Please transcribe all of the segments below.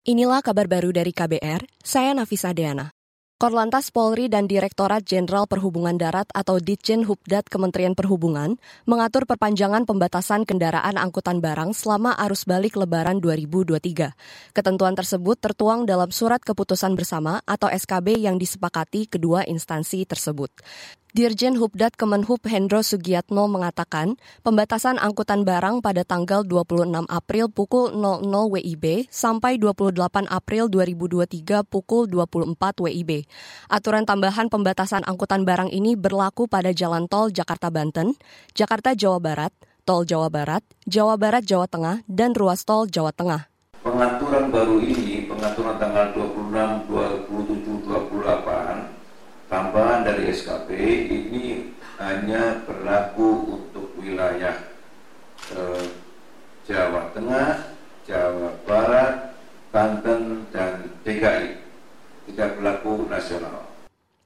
Inilah kabar baru dari KBR, saya Nafisa Deana. Korlantas Polri dan Direktorat Jenderal Perhubungan Darat atau Ditjen Hubdat Kementerian Perhubungan mengatur perpanjangan pembatasan kendaraan angkutan barang selama arus balik Lebaran 2023. Ketentuan tersebut tertuang dalam surat keputusan bersama atau SKB yang disepakati kedua instansi tersebut. Dirjen Hubdat Kemenhub Hendro Sugiatno mengatakan, pembatasan angkutan barang pada tanggal 26 April pukul 00 WIB sampai 28 April 2023 pukul 24 WIB. Aturan tambahan pembatasan angkutan barang ini berlaku pada jalan tol Jakarta-Banten, Jakarta-Jawa Barat, tol Jawa Barat, Jawa Barat Jawa Tengah, dan ruas tol Jawa Tengah. Pengaturan baru ini, pengaturan tanggal 26, 27, 28, tambahan dari SKP ini hanya berlaku untuk wilayah eh, Jawa Tengah, Jawa Barat, Banten, dan DKI. Tidak berlaku nasional.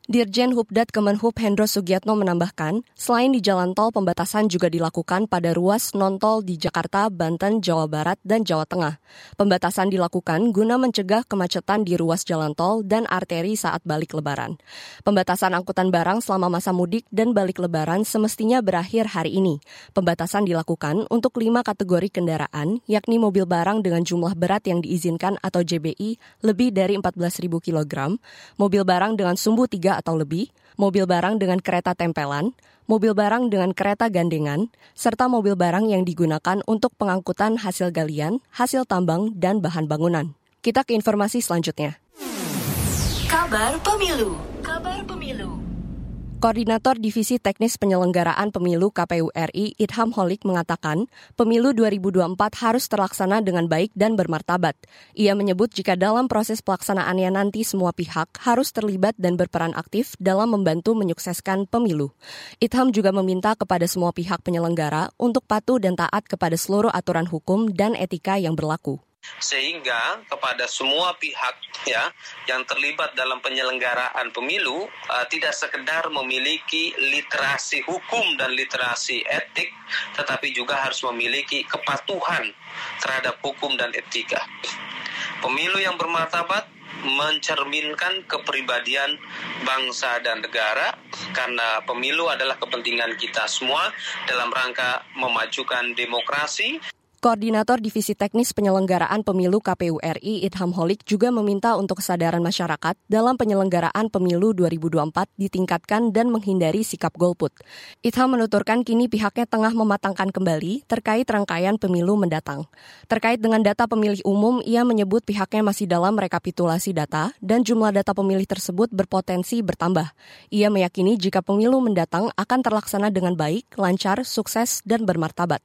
Dirjen Hubdat Kemenhub Hendro Sugiatno menambahkan, selain di jalan tol, pembatasan juga dilakukan pada ruas non-tol di Jakarta, Banten, Jawa Barat, dan Jawa Tengah. Pembatasan dilakukan guna mencegah kemacetan di ruas jalan tol dan arteri saat balik lebaran. Pembatasan angkutan barang selama masa mudik dan balik lebaran semestinya berakhir hari ini. Pembatasan dilakukan untuk lima kategori kendaraan, yakni mobil barang dengan jumlah berat yang diizinkan atau JBI lebih dari 14.000 kg, mobil barang dengan sumbu 3 atau lebih, mobil barang dengan kereta tempelan, mobil barang dengan kereta gandengan, serta mobil barang yang digunakan untuk pengangkutan hasil galian, hasil tambang, dan bahan bangunan. Kita ke informasi selanjutnya. Kabar Pemilu Kabar Pemilu Koordinator Divisi Teknis Penyelenggaraan Pemilu KPU RI, Idham Holik mengatakan, pemilu 2024 harus terlaksana dengan baik dan bermartabat. Ia menyebut jika dalam proses pelaksanaannya nanti semua pihak harus terlibat dan berperan aktif dalam membantu menyukseskan pemilu. Idham juga meminta kepada semua pihak penyelenggara untuk patuh dan taat kepada seluruh aturan hukum dan etika yang berlaku sehingga kepada semua pihak ya yang terlibat dalam penyelenggaraan pemilu uh, tidak sekedar memiliki literasi hukum dan literasi etik tetapi juga harus memiliki kepatuhan terhadap hukum dan etika. Pemilu yang bermartabat mencerminkan kepribadian bangsa dan negara karena pemilu adalah kepentingan kita semua dalam rangka memajukan demokrasi Koordinator Divisi Teknis Penyelenggaraan Pemilu KPU RI Idham Holik juga meminta untuk kesadaran masyarakat dalam penyelenggaraan pemilu 2024 ditingkatkan dan menghindari sikap golput. Idham menuturkan kini pihaknya tengah mematangkan kembali terkait rangkaian pemilu mendatang. Terkait dengan data pemilih umum, ia menyebut pihaknya masih dalam rekapitulasi data dan jumlah data pemilih tersebut berpotensi bertambah. Ia meyakini jika pemilu mendatang akan terlaksana dengan baik, lancar, sukses, dan bermartabat.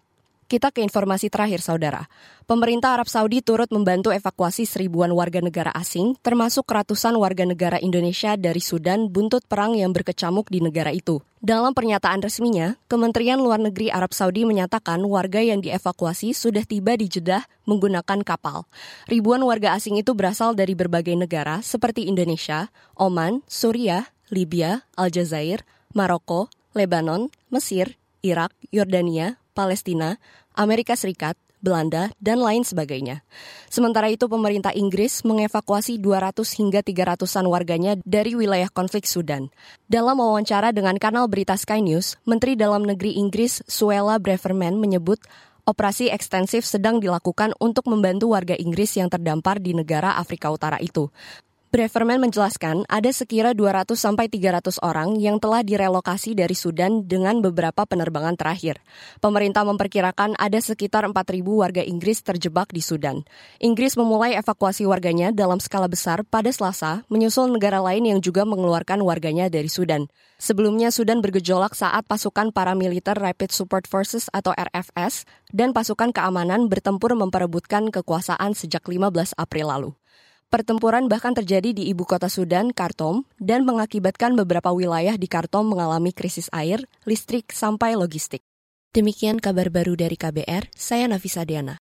Kita ke informasi terakhir, Saudara. Pemerintah Arab Saudi turut membantu evakuasi seribuan warga negara asing, termasuk ratusan warga negara Indonesia dari Sudan buntut perang yang berkecamuk di negara itu. Dalam pernyataan resminya, Kementerian Luar Negeri Arab Saudi menyatakan warga yang dievakuasi sudah tiba di Jeddah menggunakan kapal. Ribuan warga asing itu berasal dari berbagai negara seperti Indonesia, Oman, Suriah, Libya, Aljazair, Maroko, Lebanon, Mesir, Irak, Yordania, Palestina, Amerika Serikat, Belanda, dan lain sebagainya. Sementara itu, pemerintah Inggris mengevakuasi 200 hingga 300-an warganya dari wilayah konflik Sudan. Dalam wawancara dengan kanal berita Sky News, Menteri Dalam Negeri Inggris Suella Braverman menyebut operasi ekstensif sedang dilakukan untuk membantu warga Inggris yang terdampar di negara Afrika Utara itu. Breverman menjelaskan ada sekira 200 sampai 300 orang yang telah direlokasi dari Sudan dengan beberapa penerbangan terakhir. Pemerintah memperkirakan ada sekitar 4.000 warga Inggris terjebak di Sudan. Inggris memulai evakuasi warganya dalam skala besar pada Selasa, menyusul negara lain yang juga mengeluarkan warganya dari Sudan. Sebelumnya Sudan bergejolak saat pasukan paramiliter Rapid Support Forces atau RFS dan pasukan keamanan bertempur memperebutkan kekuasaan sejak 15 April lalu. Pertempuran bahkan terjadi di ibu kota Sudan, Khartoum, dan mengakibatkan beberapa wilayah di Khartoum mengalami krisis air, listrik, sampai logistik. Demikian kabar baru dari KBR, saya Nafisa Diana.